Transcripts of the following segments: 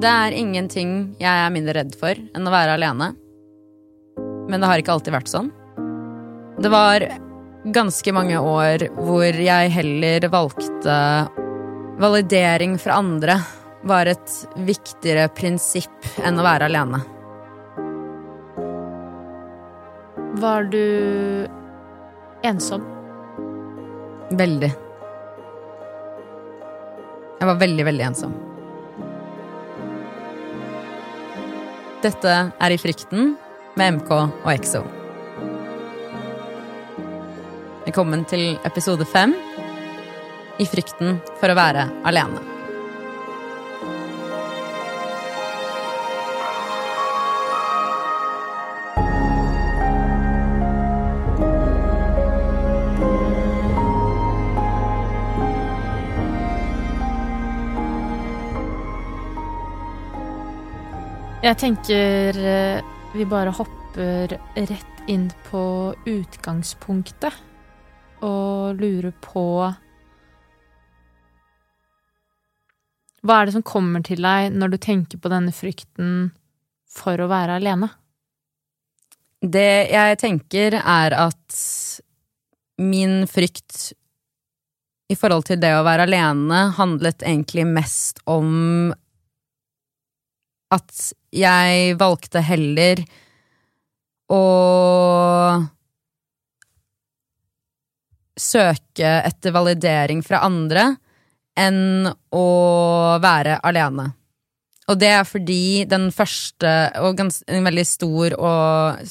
Det er ingenting jeg er mindre redd for enn å være alene. Men det har ikke alltid vært sånn. Det var ganske mange år hvor jeg heller valgte validering fra andre var et viktigere prinsipp enn å være alene. Var du ensom? Veldig. Jeg var veldig, veldig ensom. Dette er I frykten med MK og EXO. Velkommen til episode fem I frykten for å være alene. Jeg tenker eh, vi bare hopper rett inn på utgangspunktet og lurer på Hva er det som kommer til deg når du tenker på denne frykten for å være alene? Det jeg tenker, er at min frykt i forhold til det å være alene handlet egentlig mest om at jeg valgte heller å søke etter validering fra andre enn å være alene. Og det er fordi den første og gans, en veldig stor og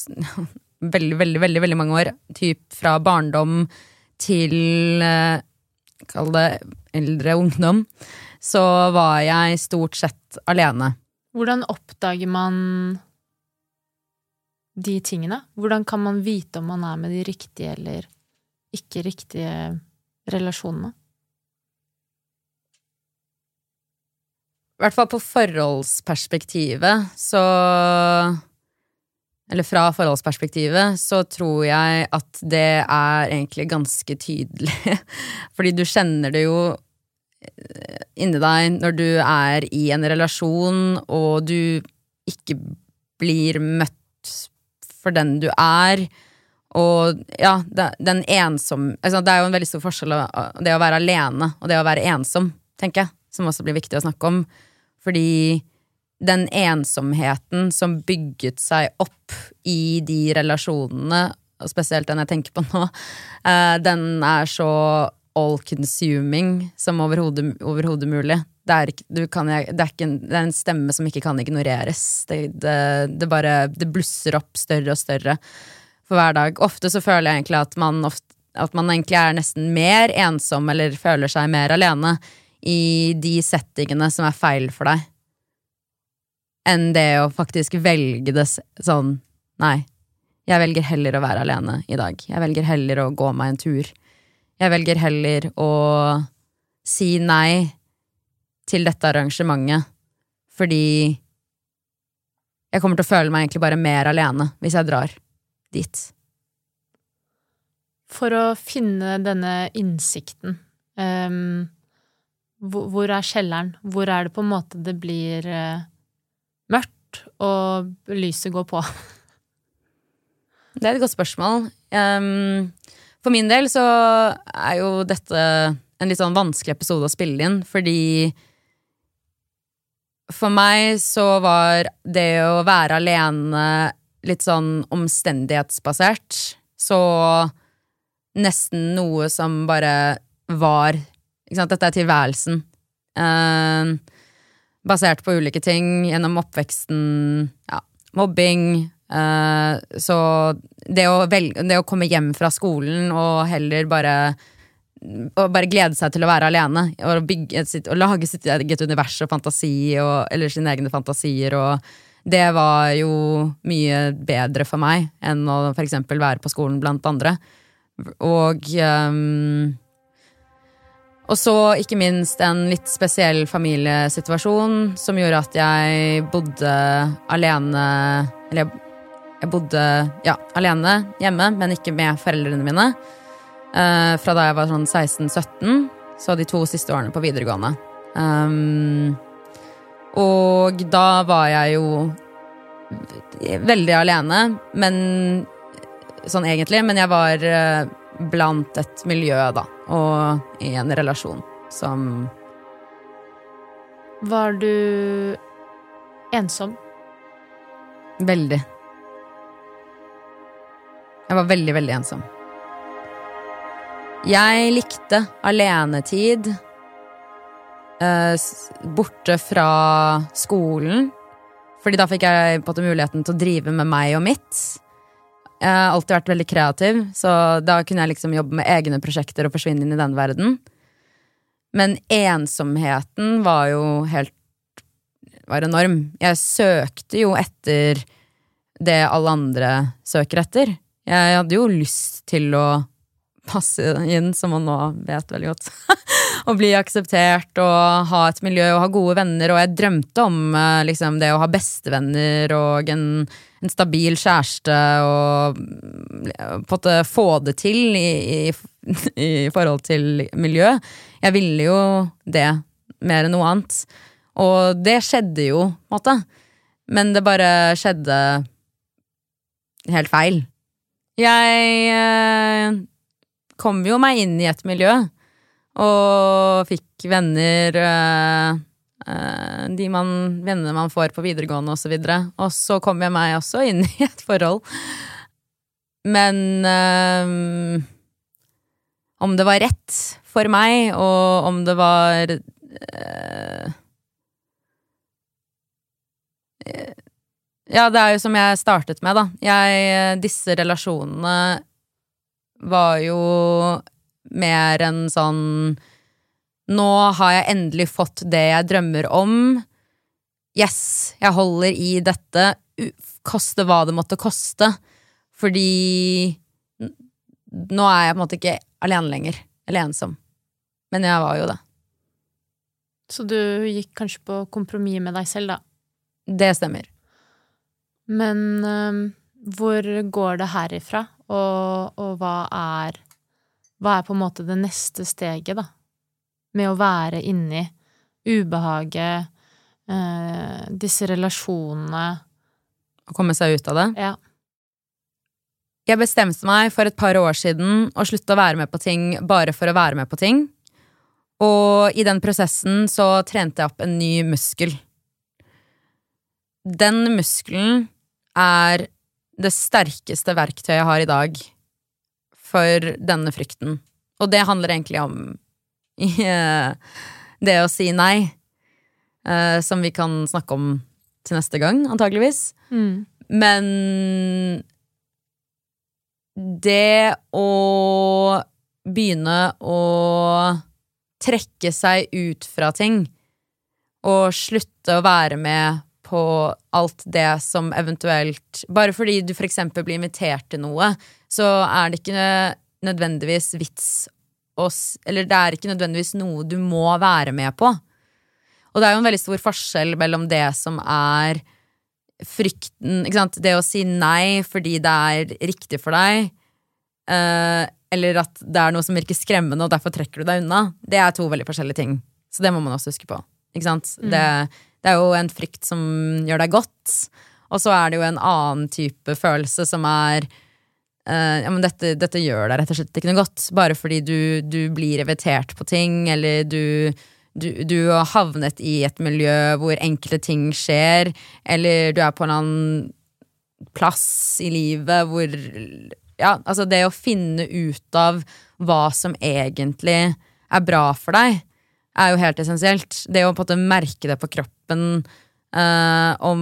veldig, veldig, veldig, veldig mange år, typ fra barndom til eh, Kall det eldre ungdom, så var jeg stort sett alene. Hvordan oppdager man de tingene? Hvordan kan man vite om man er med de riktige eller ikke riktige relasjonene? I hvert fall på forholdsperspektivet, så Eller fra forholdsperspektivet, så tror jeg at det er egentlig ganske tydelig. Fordi du kjenner det jo inni deg når du er i en relasjon, og du ikke blir møtt for den du er. Og ja, den ensom altså Det er jo en veldig stor forskjell det å være alene og det å være ensom, tenker jeg, som også blir viktig å snakke om. Fordi den ensomheten som bygget seg opp i de relasjonene, og spesielt den jeg tenker på nå, eh, den er så all-consuming som overhodet mulig. Det er, ikke, kan, det, er en, det er, en, stemme som ikke kan ignoreres. Det, det, bare Det blusser opp større og større for hver dag. Ofte så føler jeg egentlig at man, ofte, at man egentlig er nesten mer ensom eller føler seg mer alene i de settingene som er feil for deg, enn det å faktisk velge det sånn Nei, jeg velger heller å være alene i dag. Jeg velger heller å gå meg en tur. Jeg velger heller å si nei til dette arrangementet fordi jeg kommer til å føle meg egentlig bare mer alene hvis jeg drar dit. For å finne denne innsikten um hvor er kjelleren? Hvor er det på en måte det blir uh, mørkt, og lyset går på? Det er et godt spørsmål. Um, for min del så er jo dette en litt sånn vanskelig episode å spille inn, fordi For meg så var det å være alene litt sånn omstendighetsbasert. Så nesten noe som bare var Ikke sant, dette er tilværelsen. Uh, basert på ulike ting gjennom oppveksten. Ja, mobbing. Uh, så det å, velge, det å, komme hjem fra skolen og heller bare og bare glede seg til å være alene og, bygge og lage sitt eget univers og fantasi og, eller sine egne fantasier. Og det var jo mye bedre for meg enn å f.eks. være på skolen blant andre. Og um, og så ikke minst en litt spesiell familiesituasjon som gjorde at jeg bodde alene Eller jeg bodde ja, alene hjemme, men ikke med foreldrene mine. Uh, fra da jeg var sånn 16-17, så de to siste årene på videregående. Um, Og da var jeg jo veldig alene, men sånn egentlig. Men jeg var eh, blant et miljø, da, og i en relasjon som Var du ensom? Veldig. Jeg var veldig, veldig ensom. Jeg likte alenetid. eh, borte fra skolen. Fordi da fikk jeg på muligheten til å drive med meg og mitt. Jeg har alltid vært veldig kreativ, så da kunne jeg liksom jobbe med egne prosjekter og forsvinne inn i den verden. Men ensomheten var jo helt var enorm. Jeg søkte jo etter det alle andre søker etter. Jeg hadde jo lyst til å passe inn, som man nå vet veldig godt. Å bli akseptert og ha et miljø og ha gode venner. Og jeg drømte om eh, liksom, det å ha bestevenner og en, en stabil kjæreste og mm, på en få det til i, i, i forhold til miljø. Jeg ville jo det mer enn noe annet. Og det skjedde jo, på en måte. Men det bare skjedde helt feil. Jeg eh, kom jo meg inn i et miljø, og fikk venner eh, eh, De man, vennene man får på videregående, og så. Og så kom jeg meg også inn i et forhold. Men eh, om det var rett for meg, og om det var eh, Ja, det er jo som jeg startet med, da. Jeg, disse relasjonene var jo mer enn sånn Nå har jeg endelig fått det jeg drømmer om. Yes, jeg holder i dette, koste hva det måtte koste. Fordi nå er jeg på en måte ikke alene lenger. Eller ensom. Men jeg var jo det. Så du gikk kanskje på kompromiss med deg selv, da. Det stemmer. Men um, hvor går det herifra, og, og hva er Hva er på en måte det neste steget, da? Med å være inni ubehaget, uh, disse relasjonene Å komme seg ut av det. Ja. Jeg bestemte meg for et par år siden å slutte å være med på ting bare for å være med på ting. Og i den prosessen så trente jeg opp en ny muskel. Den muskelen er det sterkeste verktøyet jeg har i dag for denne frykten. Og det handler egentlig om det å si nei, eh, som vi kan snakke om til neste gang, antageligvis. Mm. Men det å begynne å trekke seg ut fra ting og slutte å være med på alt det som eventuelt Bare fordi du for eksempel blir invitert til noe, så er det ikke nødvendigvis vits Eller det er ikke nødvendigvis noe du må være med på. Og det er jo en veldig stor forskjell mellom det som er frykten ikke sant? Det å si nei fordi det er riktig for deg, eh, eller at det er noe som virker skremmende, og derfor trekker du deg unna, det er to veldig forskjellige ting. Så det må man også huske på. Ikke sant? Det, det er jo en frykt som gjør deg godt, og så er det jo en annen type følelse som er eh, ja, men dette, dette gjør deg rett og slett ikke noe godt, bare fordi du, du blir invitert på ting, eller du du, du har havnet i et miljø hvor enkelte ting skjer, eller du er på en annen plass i livet hvor Ja, altså det å finne ut av hva som egentlig er bra for deg, er jo helt essensielt. Det å på en måte merke det på kroppen eh, om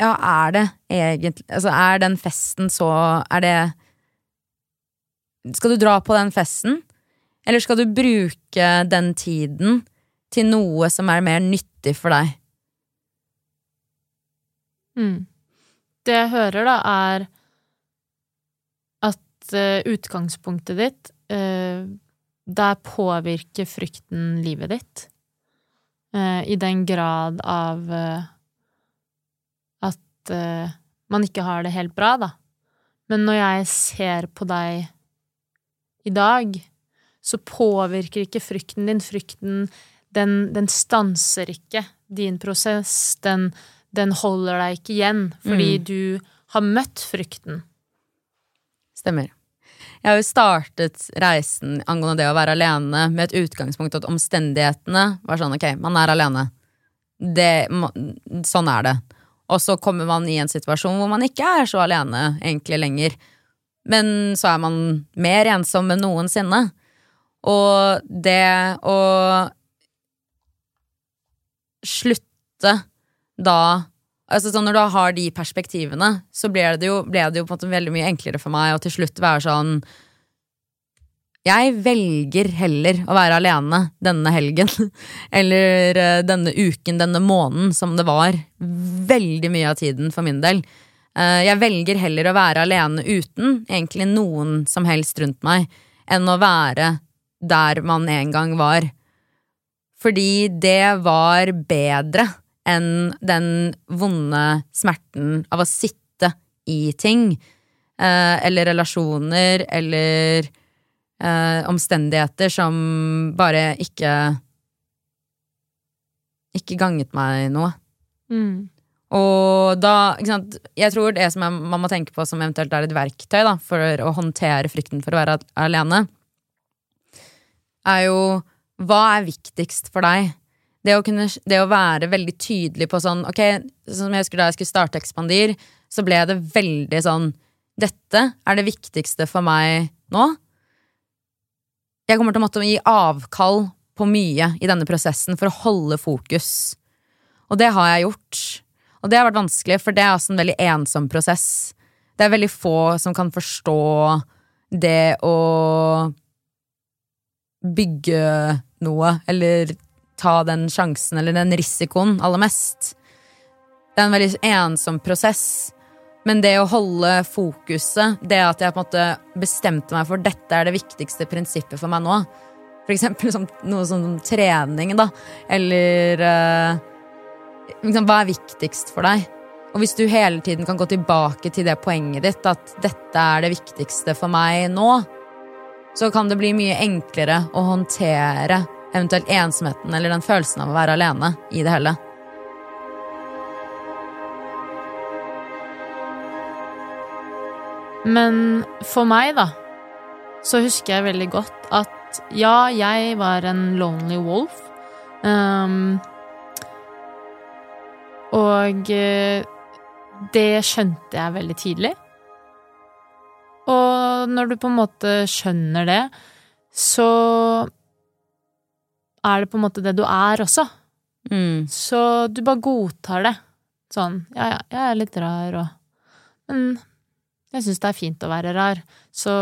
Ja, er det egentlig Altså, er den festen så Er det Skal du dra på den festen? Eller skal du bruke den tiden til noe som er mer nyttig for deg? Mm. Det jeg hører, da, er at eh, utgangspunktet ditt eh, Der påvirker frykten livet ditt. Eh, I den grad av eh, at eh, man ikke har det helt bra, da. Men når jeg ser på deg i dag, så påvirker ikke frykten din. Frykten, den, den stanser ikke. din prosess, den, den holder deg ikke igjen, fordi Mm. du har møtt frykten. Stemmer. Jeg har jo startet reisen angående det å være alene med et utgangspunkt at omstendighetene var sånn ok, man er alene. Det, sånn er det. Og så kommer man i en situasjon hvor man ikke er så alene egentlig lenger. Men så er man mer ensom enn noensinne. Og det å slutte da Altså sånn Når du har de perspektivene, så ble det, jo, ble det jo på en måte veldig mye enklere for meg å til slutt være sånn Jeg velger heller å være alene denne helgen. Eller eh, denne uken, denne måneden, som det var veldig mye av tiden for min del. Eh, Jeg velger heller å være alene uten egentlig noen som helst rundt meg, enn å være der man en gang var. Fordi det var bedre enn den vonde smerten av å sitte i ting. eh, Eller relasjoner, eller eh, omstendigheter som bare ikke Ikke ganget meg noe. Mm. Og da, sant, jeg tror det som jeg, man må tenke på som eventuelt er et verktøy da, for å håndtere frykten for å være alene, er jo hva er viktigst for deg? Det å, kunne, det å være veldig tydelig på sånn Ok, som jeg husker da jeg skulle starte Ekspandir, så ble det veldig sånn Dette er det viktigste for meg nå. Jeg kommer til å måtte gi avkall på mye i denne prosessen for å holde fokus. Og det har jeg gjort. Og det har vært vanskelig, for det er også en veldig ensom prosess. Det er veldig få som kan forstå det å bygge noe, eller ta den sjansen eller den risikoen aller mest. Det er en veldig ensom prosess. Men det å holde fokuset, det at jeg på en måte bestemte meg for dette er det viktigste prinsippet for meg nå, for eksempel som, noe som trening, da, eller uh, liksom, Hva er viktigst for deg? Og hvis du hele tiden kan gå tilbake til det poenget ditt, at dette er det viktigste for meg nå, så kan det bli mye enklere å håndtere eventuelt ensomheten eller den følelsen av å være alene i det hele. Men for meg, da, så husker jeg veldig godt at ja, jeg var en lonely wolf. Um, og eh, det skjønte jeg veldig tidlig. Og når du på en måte skjønner det, så er det på en måte det du er også. Mm. Så du bare godtar det. Sånn, ja, ja, jeg er litt rar og Men jeg syns det er fint å være rar. Så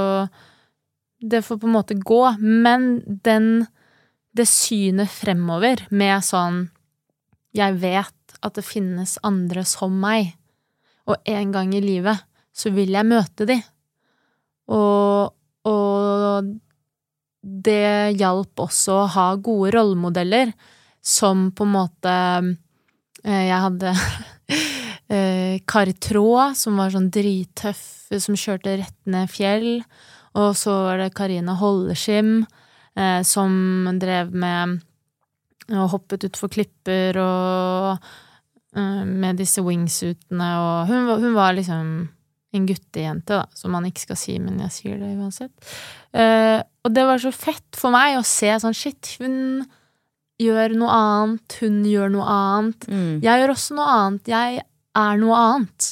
det får på en måte gå. Men den Det synet fremover med sånn Jeg vet at det finnes andre som meg, og en gang i livet så vil jeg møte de. Og, og det hjalp også å ha gode rollemodeller som på en måte eh, Jeg hadde eh, Kari Traa, som var sånn drittøff, som kjørte rett ned fjell. Og så var det Karina Holleskim, eh, som drev med og hoppet utfor klipper og med disse wingsuitene og hun, hun var liksom en guttejente, da, som man ikke skal si, men jeg sier det uansett. Eh, og det var så fett for meg å se sånn shit, hun gjør noe annet, hun gjør noe annet. Mm. Jeg gjør også noe annet. Jeg er noe annet.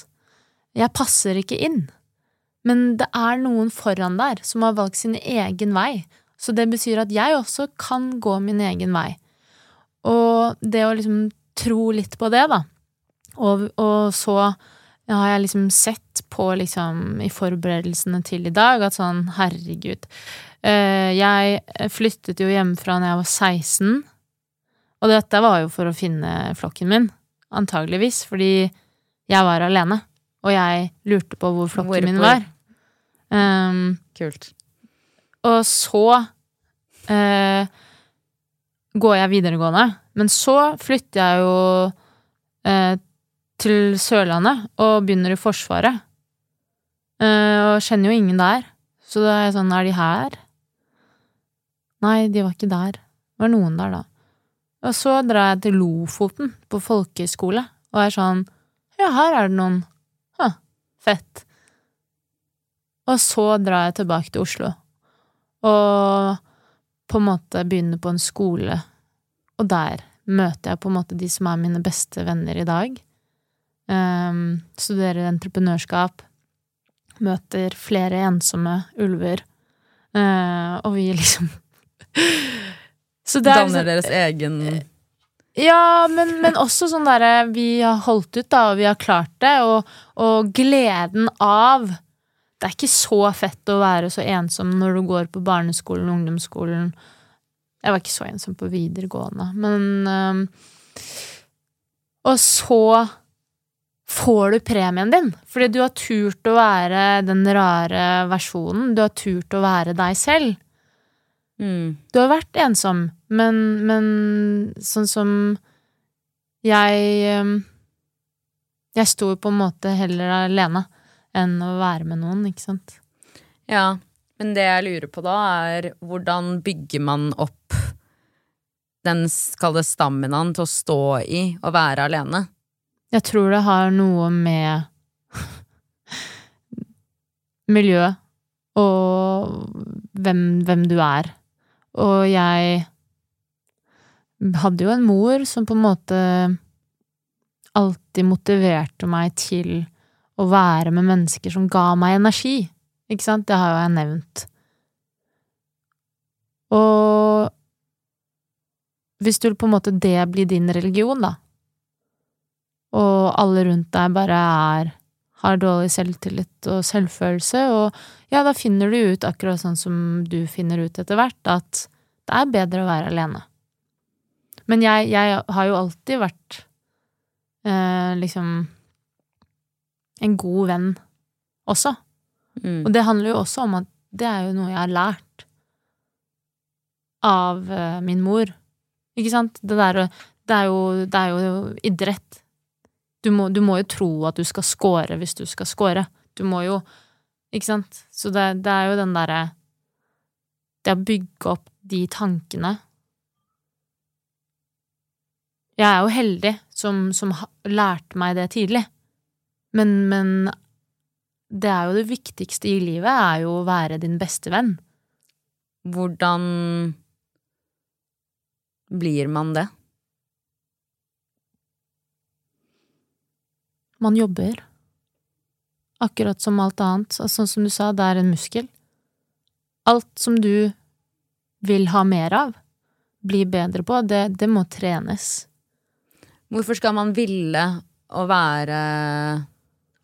Jeg passer ikke inn. Men det er noen foran der som har valgt sin egen vei. Så det betyr at jeg også kan gå min egen vei. Og det å liksom tro litt på det, da. Og, og så har jeg liksom sett på liksom i forberedelsene til i dag at sånn, herregud eh, Jeg flyttet jo hjemmefra da jeg var 16, og dette var jo for å finne flokken min, antageligvis, fordi jeg var alene, og jeg lurte på hvor flokken Hvorfor? min var. Um, Kult. og så uh, går jeg videregående. Men så flytter jeg jo uh, til Sørlandet og begynner i Forsvaret. Eh, og kjenner jo ingen der. Så da er jeg sånn, er de her? Nei, de var ikke der. Det var noen der, da. Og så drar jeg til Lofoten, på folkehøyskole, og er sånn Ja, her er det noen. Huh, fett. Og så drar jeg tilbake til Oslo, og på en måte begynner på en skole, og der møter jeg på en måte de som er mine beste venner i dag. Um, studerer entreprenørskap, møter flere ensomme ulver, uh, og vi liksom Så det er Danner liksom, deres egen Ja, men, men også sånn derre Vi har holdt ut, da, og vi har klart det, og, og gleden av det er ikke så fett å være så ensom når du går på barneskolen og ungdomsskolen. Jeg var ikke så ensom på videregående, men um, Og så får du premien din, fordi du har turt å være den rare versjonen. Du har turt å være deg selv. Mm. Du har vært ensom, men, men sånn som jeg um, Jeg sto på en måte heller alene enn å være med noen, ikke sant? Ja, men det jeg lurer på da, er hvordan bygger man opp den kalde staminaen til å stå i og være alene? Jeg tror det har noe med miljø og hvem, hvem du er. Og jeg hadde jo en mor som på en måte alltid motiverte meg til å være med mennesker som ga meg energi. Ikke sant? Det har jo jeg nevnt. Og hvis du på en måte det blir din religion, da, og alle rundt deg bare er har dårlig selvtillit og selvfølelse, og ja, da finner du ut, akkurat sånn som du finner ut etter hvert, at det er bedre å være alene. Men jeg, jeg har jo alltid vært eh, liksom en god venn også. Mm. Og det handler jo også om at det er jo noe jeg har lært av uh, min mor. Ikke sant? Det, der, det, er, jo, det er jo idrett. Du må, du må, jo tro at du skal score hvis du skal score. Du må jo Ikke sant? Så det, det er jo den derre Det å bygge opp de tankene Jeg er jo heldig som, som lærte meg det tidlig. Men, men det er jo det viktigste i livet, er jo å være din beste venn. Hvordan blir man det? Man jobber. Akkurat som alt annet. Sånn som du sa, det er en muskel. Alt som du vil ha mer av, bli bedre på, det, det må trenes. Hvorfor skal man ville å være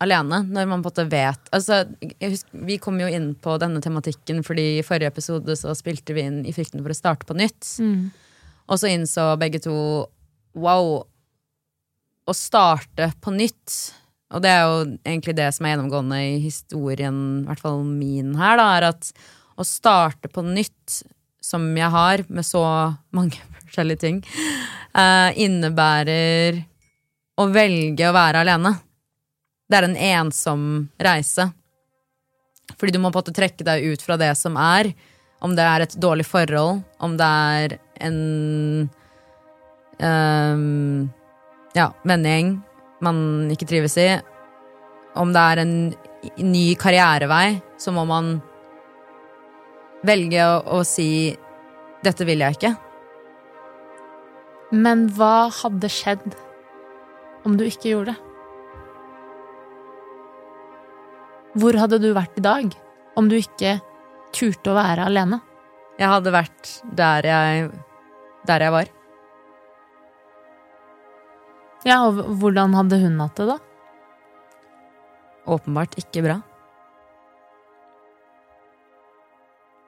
alene, når man på en måte vet altså, husker, Vi kom jo inn på denne tematikken fordi i forrige episode så spilte vi inn I frykten for å starte på nytt. Mm. Og så innså begge to wow, å starte på nytt Og det er jo egentlig det som er gjennomgående i historien, i hvert fall min her, da, er at å starte på nytt, som jeg har, med så mange forskjellige ting, uh, innebærer å velge å være alene det er en ensom reise. Fordi du må på en måte trekke deg ut fra det som er. Om det er et dårlig forhold, om det er en um, ja, vennegjeng man ikke trives i. Om det er en ny karrierevei, så må man velge å, å si 'dette vil jeg ikke'. Men hva hadde skjedd om du ikke gjorde det? Hvor hadde du vært i dag om du ikke turte å være alene? Jeg hadde vært der jeg, der jeg var. Ja, og hvordan hadde hun hatt det, da? Åpenbart ikke bra.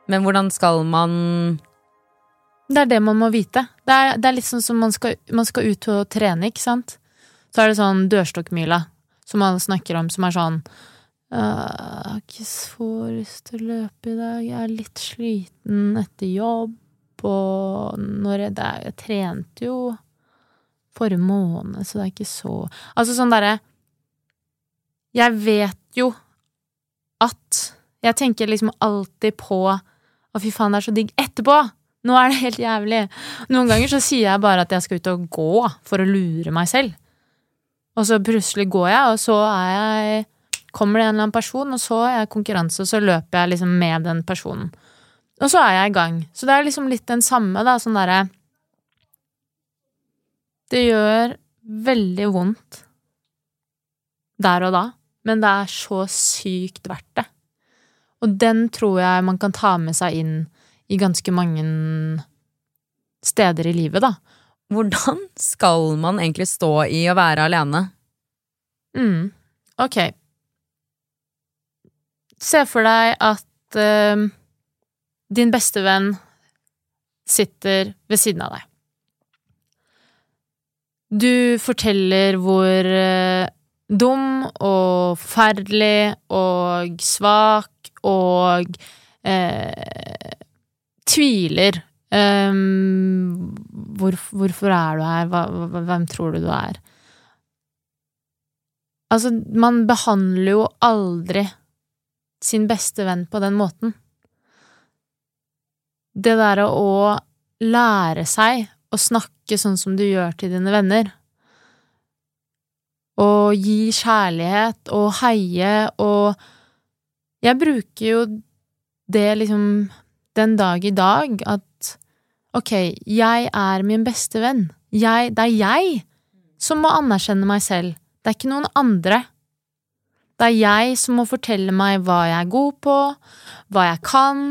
Men hvordan skal man Det er det man må vite. Det er, det er sånn som man skal, man skal ut og trene, ikke sant? Så er det sånn dørstokkmila, som man snakker om, som er sånn jeg har ikke så lyst til å løpe i dag. Jeg er litt sliten etter jobb, og når jeg, der, jeg trente jo forrige måned, så det er ikke så Altså sånn derre Jeg vet jo at Jeg tenker liksom alltid på Å, fy faen, det er så digg etterpå! Nå er det helt jævlig. Noen ganger så sier jeg bare at jeg skal ut og gå for å lure meg selv. Og så plutselig går jeg, og så er jeg Kommer det en eller annen person, og så er jeg konkurranse, og så løper jeg liksom med den personen. Og så er jeg i gang. Så det er liksom litt den samme, da, sånn derre Det gjør veldig vondt der og da, men det er så sykt verdt det. Og den tror jeg man kan ta med seg inn i ganske mange steder i livet, da. Hvordan skal man egentlig stå i å være alene? Mm. Ok. Se for deg at uh, din beste venn sitter ved siden av deg. Du forteller hvor uh, dum og forferdelig og svak og eh, tviler. Um, hvor, hvorfor er du her? Hva, hvem tror du du er? Altså, man behandler jo aldri sin beste venn på den måten. Det derre å lære seg å snakke sånn som du gjør til dine venner, og gi kjærlighet og heie og Jeg bruker jo det liksom den dag i dag at ok, jeg er min beste venn. Jeg, det er jeg som må anerkjenne meg selv. Det er ikke noen andre. Det er jeg som må fortelle meg hva jeg er god på, hva jeg kan,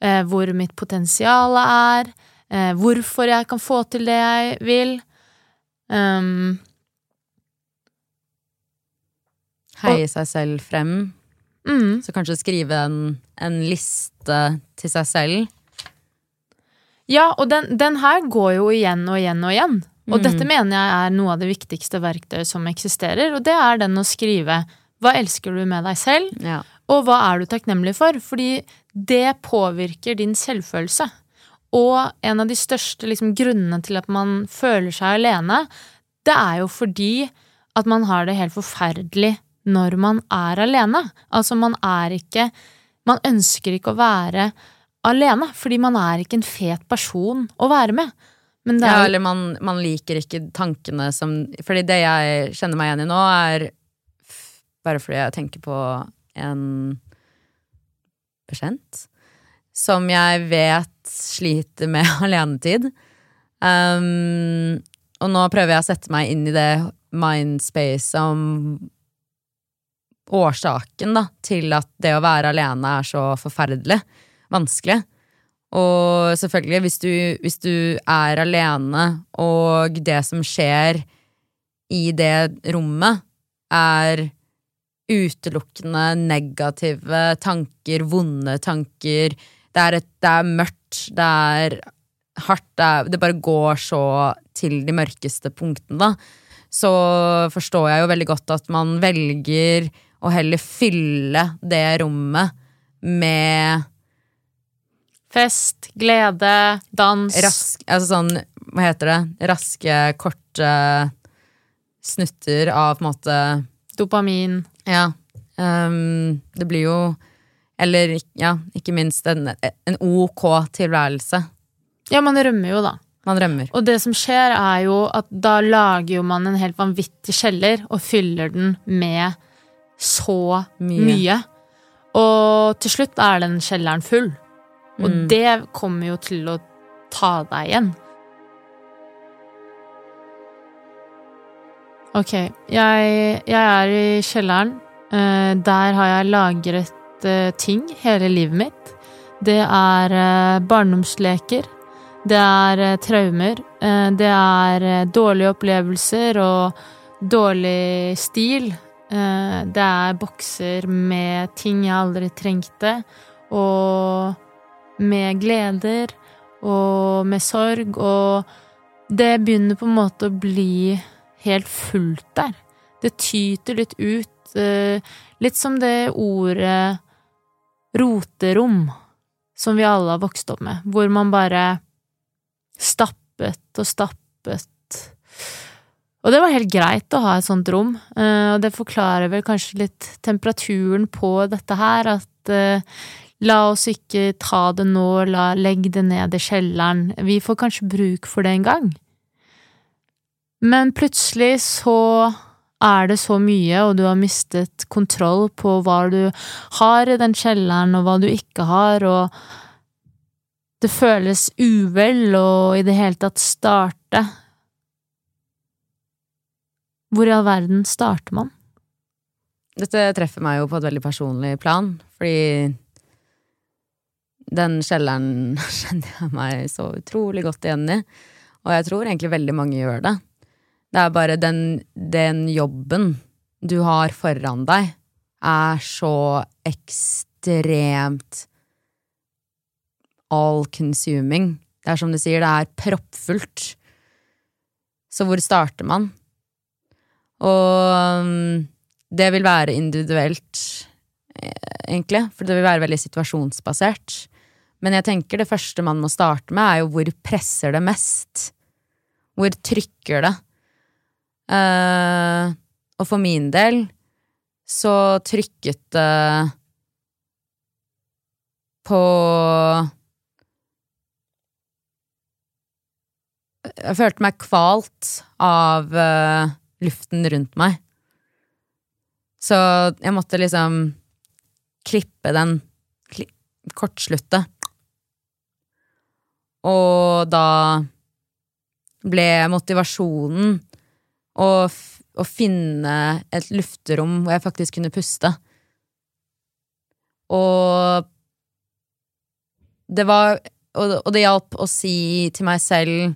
eh, hvor mitt potensial er, eh, hvorfor jeg kan få til det jeg vil. Um, Heie seg selv frem. mm, Så kanskje skrive en, en liste til seg selv. ja, og den, den her går jo igjen og igjen og igjen. Og Mm. dette mener jeg er noe av det viktigste verktøyet som eksisterer, og det er den å skrive hva elsker du med deg selv, Ja. og hva er du takknemlig for? Fordi det påvirker din selvfølelse. Og en av de største liksom, grunnene til at man føler seg alene, det er jo fordi at man har det helt forferdelig når man er alene. Altså, man er ikke Man ønsker ikke å være alene, fordi man er ikke en fet person å være med. Men det er Ja, eller man, man liker ikke tankene som Fordi det jeg kjenner meg igjen i nå, er bare fordi jeg tenker på en bekjent som jeg vet sliter med alenetid. Um, og nå prøver jeg å sette meg inn i det mindspace om årsaken da, til at det å være alene er så forferdelig vanskelig. Og selvfølgelig, hvis du, hvis du er alene, og det som skjer i det rommet, er utelukkende negative tanker, vonde tanker Det er, et, det er mørkt, det er hardt, det, er, det bare går så til de mørkeste punktene, da. Så forstår jeg jo veldig godt at man velger å heller fylle det rommet med fest, glede, dans. rask, altså sånn, hva heter det, raske, korte snutter av på en måte Dopamin. Ja. Um, det blir jo Eller ja, ikke minst en, en ok tilværelse. Ja, man rømmer jo, da. Man rømmer. Og det som skjer, er jo at da lager jo man en helt vanvittig kjeller og fyller den med så Mye. mye. Og til slutt er den kjelleren full. Og Mm. det kommer jo til å ta deg igjen. Ok, jeg, jeg er i kjelleren. Eh, der har jeg lagret ting hele livet mitt. Det er eh, barndomsleker. Det er eh, traumer. Eh, det er eh, dårlige opplevelser og dårlig stil. Eh, det er bokser med ting jeg aldri trengte, og med gleder og med sorg, og det begynner på en måte å bli helt fullt der. Det tyter litt ut, eh, litt som det ordet roterom, som vi alle har vokst opp med, hvor man bare stappet og stappet. Og det var helt greit å ha et sånt rom, eh, og det forklarer vel kanskje litt temperaturen på dette her, at eh, La oss ikke ta det nå, la, legg det ned i kjelleren, vi får kanskje bruk for det en gang. Men plutselig så er det så mye, og du har mistet kontroll på hva du har i den kjelleren, og hva du ikke har, og det føles uvel å i det hele tatt starte. Hvor i all verden starter man? Dette treffer meg jo på et veldig personlig plan, fordi den kjelleren kjenner jeg meg så utrolig godt igjen i. Og jeg tror egentlig veldig mange gjør det. Det er bare den, den jobben du har foran deg, er så ekstremt all consuming. Det er som du sier, det er proppfullt. Så hvor starter man? Og um, det vil være individuelt, eh, egentlig, for det vil være veldig situasjonsbasert. Men jeg tenker det første man må starte med, er jo hvor presser det mest? Hvor trykker det? Uh, og for min del så trykket det på Jeg følte meg kvalt av uh, luften rundt meg. Så jeg måtte liksom klippe den, kli kortslutte. Og da ble motivasjonen å, og, finne et lufterom hvor jeg faktisk kunne puste. Og det var Og det hjalp å si til meg selv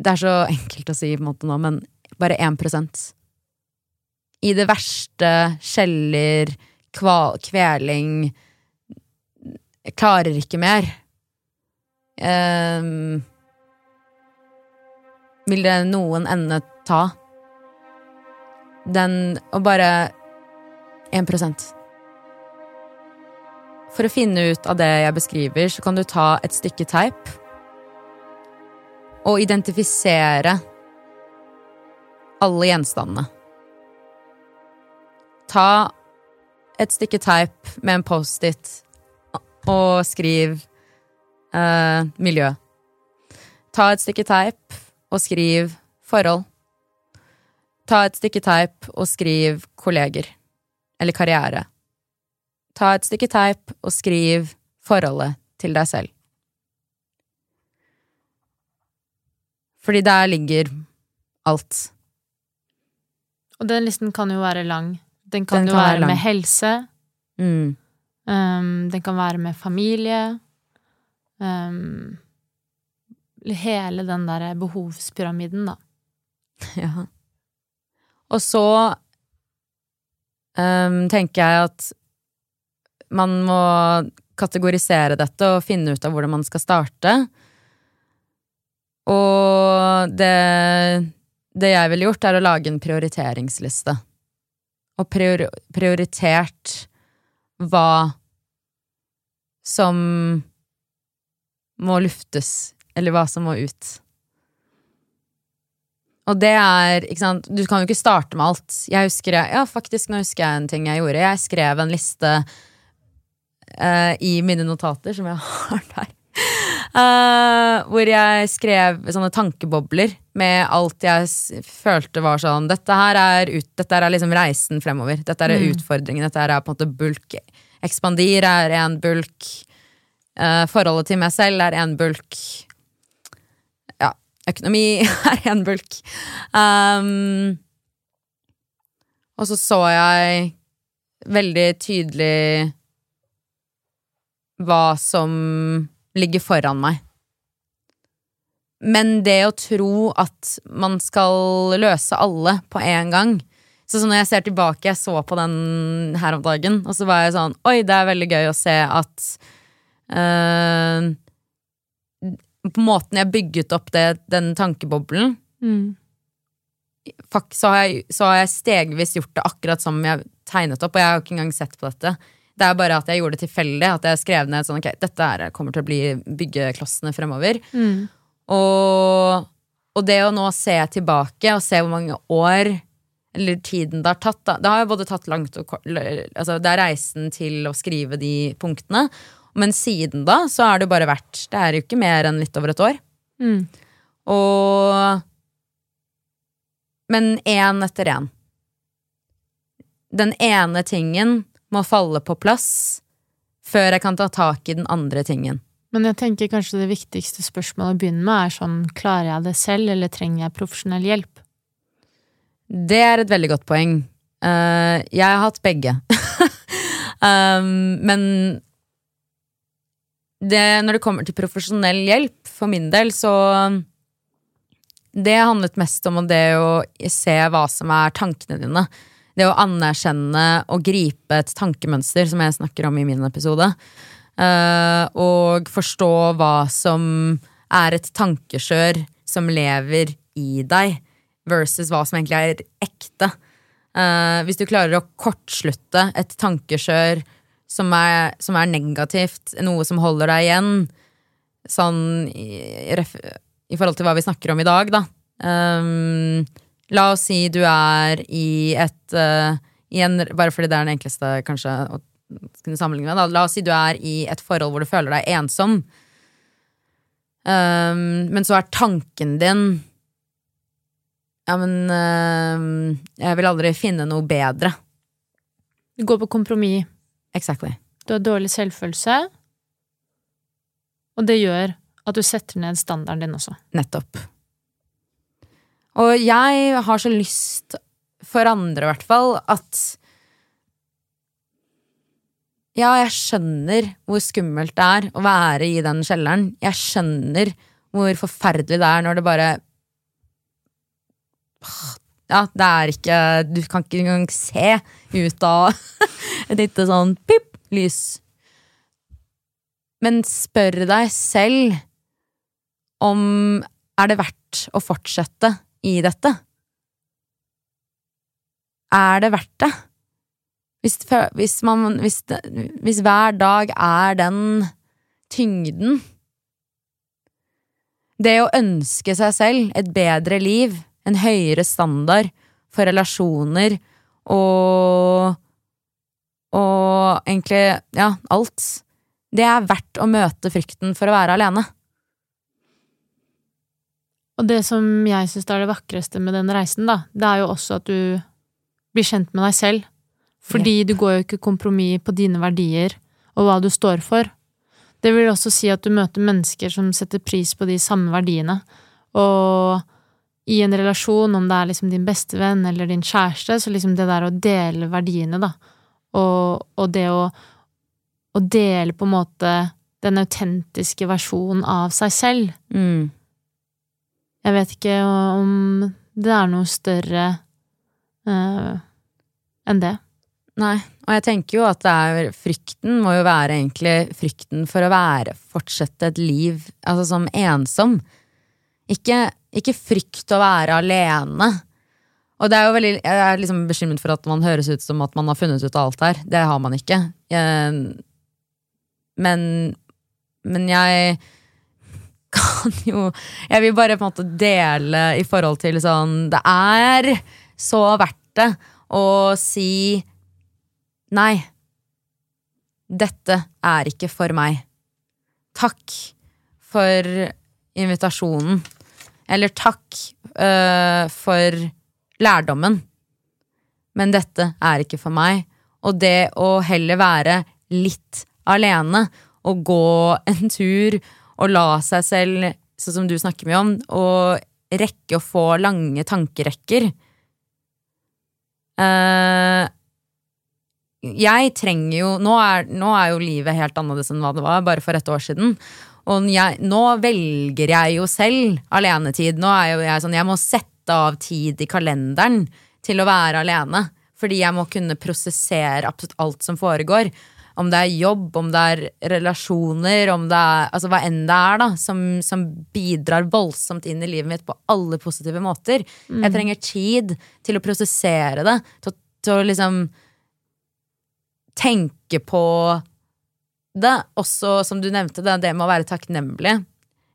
Det er så enkelt å si på en måte nå, men bare 1% I det verste skjeller, kveling Jeg klarer ikke mer. Um, det noen ende ta? Den Og bare 1% For å finne ut av det jeg beskriver, så kan du ta et stykke teip og identifisere alle gjenstandene. Ta et stykke teip med en Post-It og skriv eh, miljø. Ta et stykke teip og skriv forhold. Ta et stykke teip og skriv kolleger. Eller karriere. Ta et stykke teip og skriv forholdet til deg selv. Fordi der ligger alt. Og den listen kan jo være lang. Den kan, den jo kan være, være med helse. Mm. Um, den kan være med familie. Um, hele den derre behovspyramiden, da. Ja. Og så um, tenker jeg at man må kategorisere dette og finne ut av hvordan man skal starte. Og det, det jeg ville gjort, er å lage en prioriteringsliste. Og prior, prioritert hva som må luftes, eller hva som må ut. Og det er, ikke sant, Du kan jo ikke starte med alt. Jeg husker, ja, faktisk, nå husker jeg en ting jeg gjorde. Jeg skrev en liste uh, i mine notater, som jeg har der. Uh, hvor jeg skrev sånne tankebobler med alt jeg følte var sånn Dette her er, ut, dette er liksom reisen fremover. Dette er mm. utfordringen. Dette er på en måte bulk. Ekspandir er en bulk. Uh, forholdet til meg selv er en bulk økonomi er en bulk. Um, og så så jeg veldig tydelig hva som ligger foran meg. Men det å tro at man skal løse alle på en gang Så så når jeg ser tilbake, jeg så på den her om dagen, og så var jeg sånn Oi, det er veldig gøy å se at uh, på måten jeg bygget opp det, den tankeboblen, mm. så, har jeg, så, har jeg, stegvis gjort det akkurat som jeg tegnet opp, og jeg har ikke engang sett på dette. Det er bare at jeg gjorde det tilfeldig. At jeg skrev ned sånn, ok, dette her kommer til å bli byggeklossene fremover. Mm. Og, og, det å nå se tilbake og se hvor mange år eller tiden det har tatt. Da. Det har jo både tatt langt og kort altså Det er reisen til å skrive de punktene. Men siden da så har det bare vært Det er jo ikke mer enn litt over et år. Mm. Og Men én etter én. Den ene tingen må falle på plass før jeg kan ta tak i den andre tingen. Men jeg tenker kanskje det viktigste spørsmålet å begynne med er sånn klarer jeg det selv, eller trenger jeg profesjonell hjelp? Det er et veldig godt poeng. Uh, jeg har hatt begge. um, men det, når det kommer til profesjonell hjelp, for min del, så Det handlet mest om det å se hva som er tankene dine. Det å anerkjenne og gripe et tankemønster, som jeg snakker om i min episode. Uh, og forstå hva som er et tankeskjør som lever i deg, versus hva som egentlig er ekte. Uh, hvis du klarer å kortslutte et tankeskjør som er, som er negativt, noe som holder deg igjen, sånn i, i, forhold til hva vi snakker om i dag, da. Um, la oss si du er i et uh, i en, Bare fordi det er den enkleste kanskje å kunne sammenligne med. Da. La oss si du er i et forhold hvor du føler deg ensom. Um, men så er tanken din Ja, men uh, jeg vil aldri finne noe bedre. Du går på kompromiss. Exactly. Du har dårlig selvfølelse, og det gjør at du setter ned standarden din også. Nettopp. Og jeg har så lyst, for andre i hvert fall, at Ja, jeg skjønner hvor skummelt det er å være i den kjelleren. Jeg skjønner hvor forferdelig det er når det bare Ja, det er ikke Du kan ikke engang se ut av et lite sånn pip lys. Men spør deg selv om er det verdt å fortsette i dette? Er det verdt det? Hvis, hvis, man, hvis, hvis hver dag er den tyngden Det å ønske seg selv et bedre liv, en høyere standard for relasjoner og og egentlig, ja, alt. Det er verdt å møte frykten for å være alene. Og det som jeg syns er det vakreste med den reisen, da, det er jo også at du blir kjent med deg selv. Fordi du går jo ikke kompromiss på dine verdier og hva du står for. Det vil også si at du møter mennesker som setter pris på de samme verdiene. Og i en relasjon, om det er liksom din beste venn eller din kjæreste, så liksom det der å dele verdiene, da, og, og det å, å, dele på en måte den autentiske versjonen av seg selv. Mm. Jeg vet ikke om det er noe større uh, enn det. Nei, og jeg tenker jo at det er frykten må jo være egentlig frykten for å være, fortsette et liv altså som ensom. Ikke, ikke frykt å være alene. Og det er jo veldig, Jeg er liksom bekymret for at man høres ut som at man har funnet ut av alt her. Det har man ikke. Men, men jeg kan jo Jeg vil bare på en måte dele i forhold til sånn Det er så verdt det å si nei. Dette er ikke for meg. Takk for invitasjonen. Eller takk øh, for lærdommen. Men dette er ikke for meg. Og det å heller være litt alene og gå en tur og la seg selv, sånn som du snakker mye om, og rekke å få lange tankerekker øh, Jeg trenger jo nå er, nå er, jo livet helt annerledes enn hva det var bare for et år siden. Og jeg, nå velger jeg jo selv alenetid. Nå er jo jeg sånn Jeg må sette av tid i kalenderen til å være alene. Fordi jeg må kunne prosessere absolutt alt som foregår. Om det er jobb, om det er relasjoner, om det er altså hva enn det er da, som, som bidrar voldsomt inn i livet mitt på alle positive måter. Mm. Jeg trenger tid til å prosessere det, til, til å liksom tenke på det. Også, som du nevnte, det, det med å være takknemlig.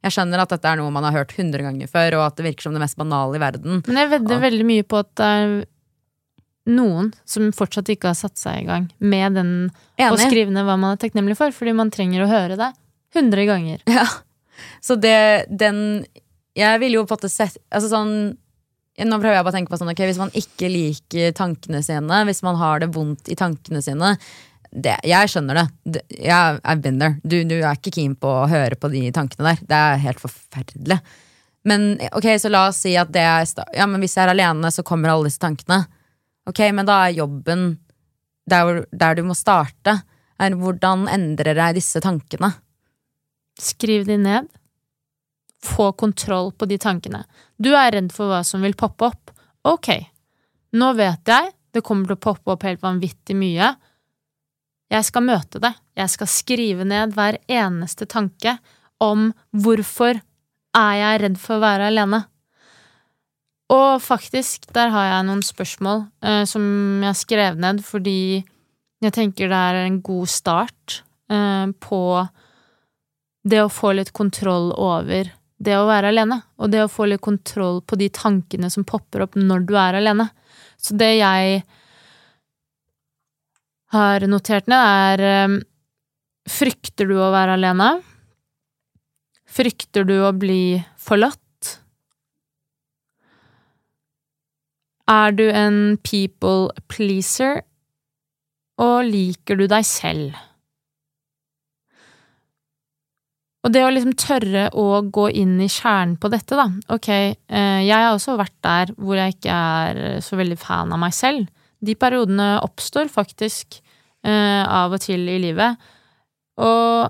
Jeg skjønner at dette er noe man har hørt hundre ganger før, og at det virker som det mest banale i verden. Men jeg vedder og... veldig mye på at det er noen som fortsatt ikke har satt seg i gang med den Enig. skrive ned hva man er takknemlig for, fordi man trenger å høre det hundre ganger. Ja. Så det, den Jeg ville jo på en måte sett Altså sånn Nå prøver jeg bare å tenke på sånn Ok, hvis man ikke liker tankene sine, hvis man har det vondt i tankene sine det, Jeg skjønner det. jeg, er binder. Du, du er ikke keen på å høre på de tankene der. Det er helt forferdelig. Men ok, så la oss si at det er Ja, men hvis jeg er alene, så kommer alle disse tankene. Ok, men da er jobben der, der du må starte, er hvordan endrer jeg disse tankene? Skriv de ned. Få kontroll på de tankene. Du er redd for hva som vil poppe opp. Ok, nå vet jeg det kommer til å poppe opp helt vanvittig mye. Jeg skal møte det. Jeg skal skrive ned hver eneste tanke om hvorfor er jeg redd for å være alene. Og faktisk, der har jeg noen spørsmål eh, som jeg skrev ned fordi jeg tenker det er en god start eh, på det å få litt kontroll over det å være alene, og det å få litt kontroll på de tankene som popper opp når du er alene. Så det jeg har notert ned, er eh, Frykter du å være alene? Frykter du å bli forlatt? Er du en people pleaser, og liker du deg selv? Og det å liksom tørre å gå inn i kjernen på dette, da. Ok, eh, jeg har også vært der hvor jeg ikke er så veldig fan av meg selv. De periodene oppstår faktisk eh, av og til i livet. Og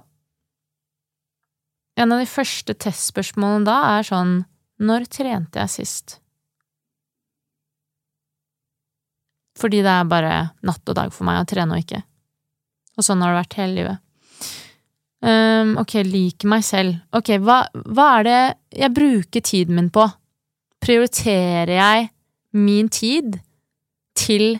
en av de første testspørsmålene da er sånn Når trente jeg sist? Fordi det er bare natt og dag for meg å trene og ikke. Og sånn har det vært hele livet. Um, ok, like meg selv. Ok, hva, hva er det jeg bruker tiden min på? Prioriterer jeg min tid til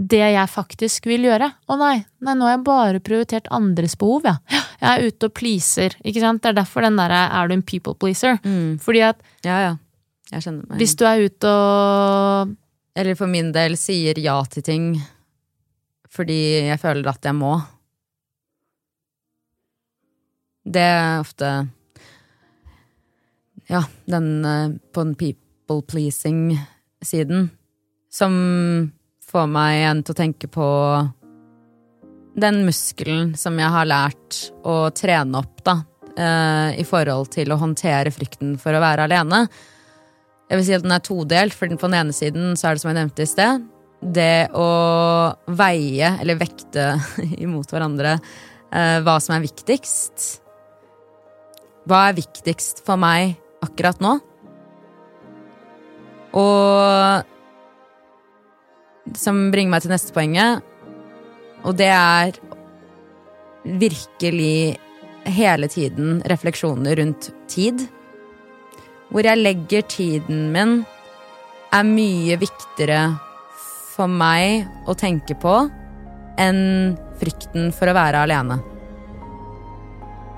det jeg faktisk vil gjøre? Å nei, nei, nå har jeg bare prioritert andres behov, ja. Jeg er ute og pleaser, ikke sant? Det er derfor den derre er du en people pleaser? Mm. Fordi at Ja, ja. Jeg meg. hvis du er ute og Eller for min del sier ja til ting fordi jeg føler at jeg må. Det er ofte Ja, den eh, på den people pleasing-siden som får meg igjen til å tenke på den muskelen som jeg har lært å trene opp, da, eh, i forhold til å håndtere frykten for å være alene. Jeg vil si at den er todelt, for på den ene siden så er det som jeg nevnte i sted, det å veie, eller vekte imot hverandre, eh, hva som er viktigst. Hva er viktigst for meg akkurat nå? Og som bringer meg til neste poenget, og det er virkelig hele tiden refleksjoner rundt tid. Hvor jeg legger tiden min, er mye viktigere for meg å tenke på enn frykten for å være alene.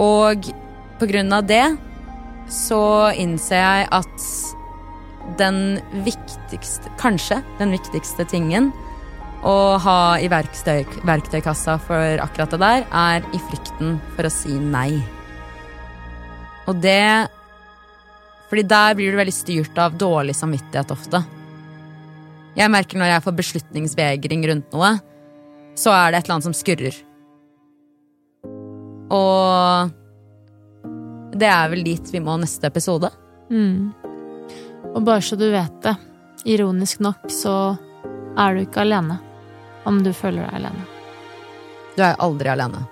Og på grunn av det så innser jeg at den viktigste, kanskje den viktigste tingen å ha i verktøy, verktøykassa for akkurat det der, er i frykten for å si nei. Og det Fordi der blir du veldig styrt av dårlig samvittighet ofte. Jeg merker når jeg får beslutningsvegring rundt noe, så er det et eller annet som skurrer. Og det er vel dit vi må neste episode. mm. Og bare så du vet det, ironisk nok så er du ikke alene om du føler deg alene. Du er aldri alene.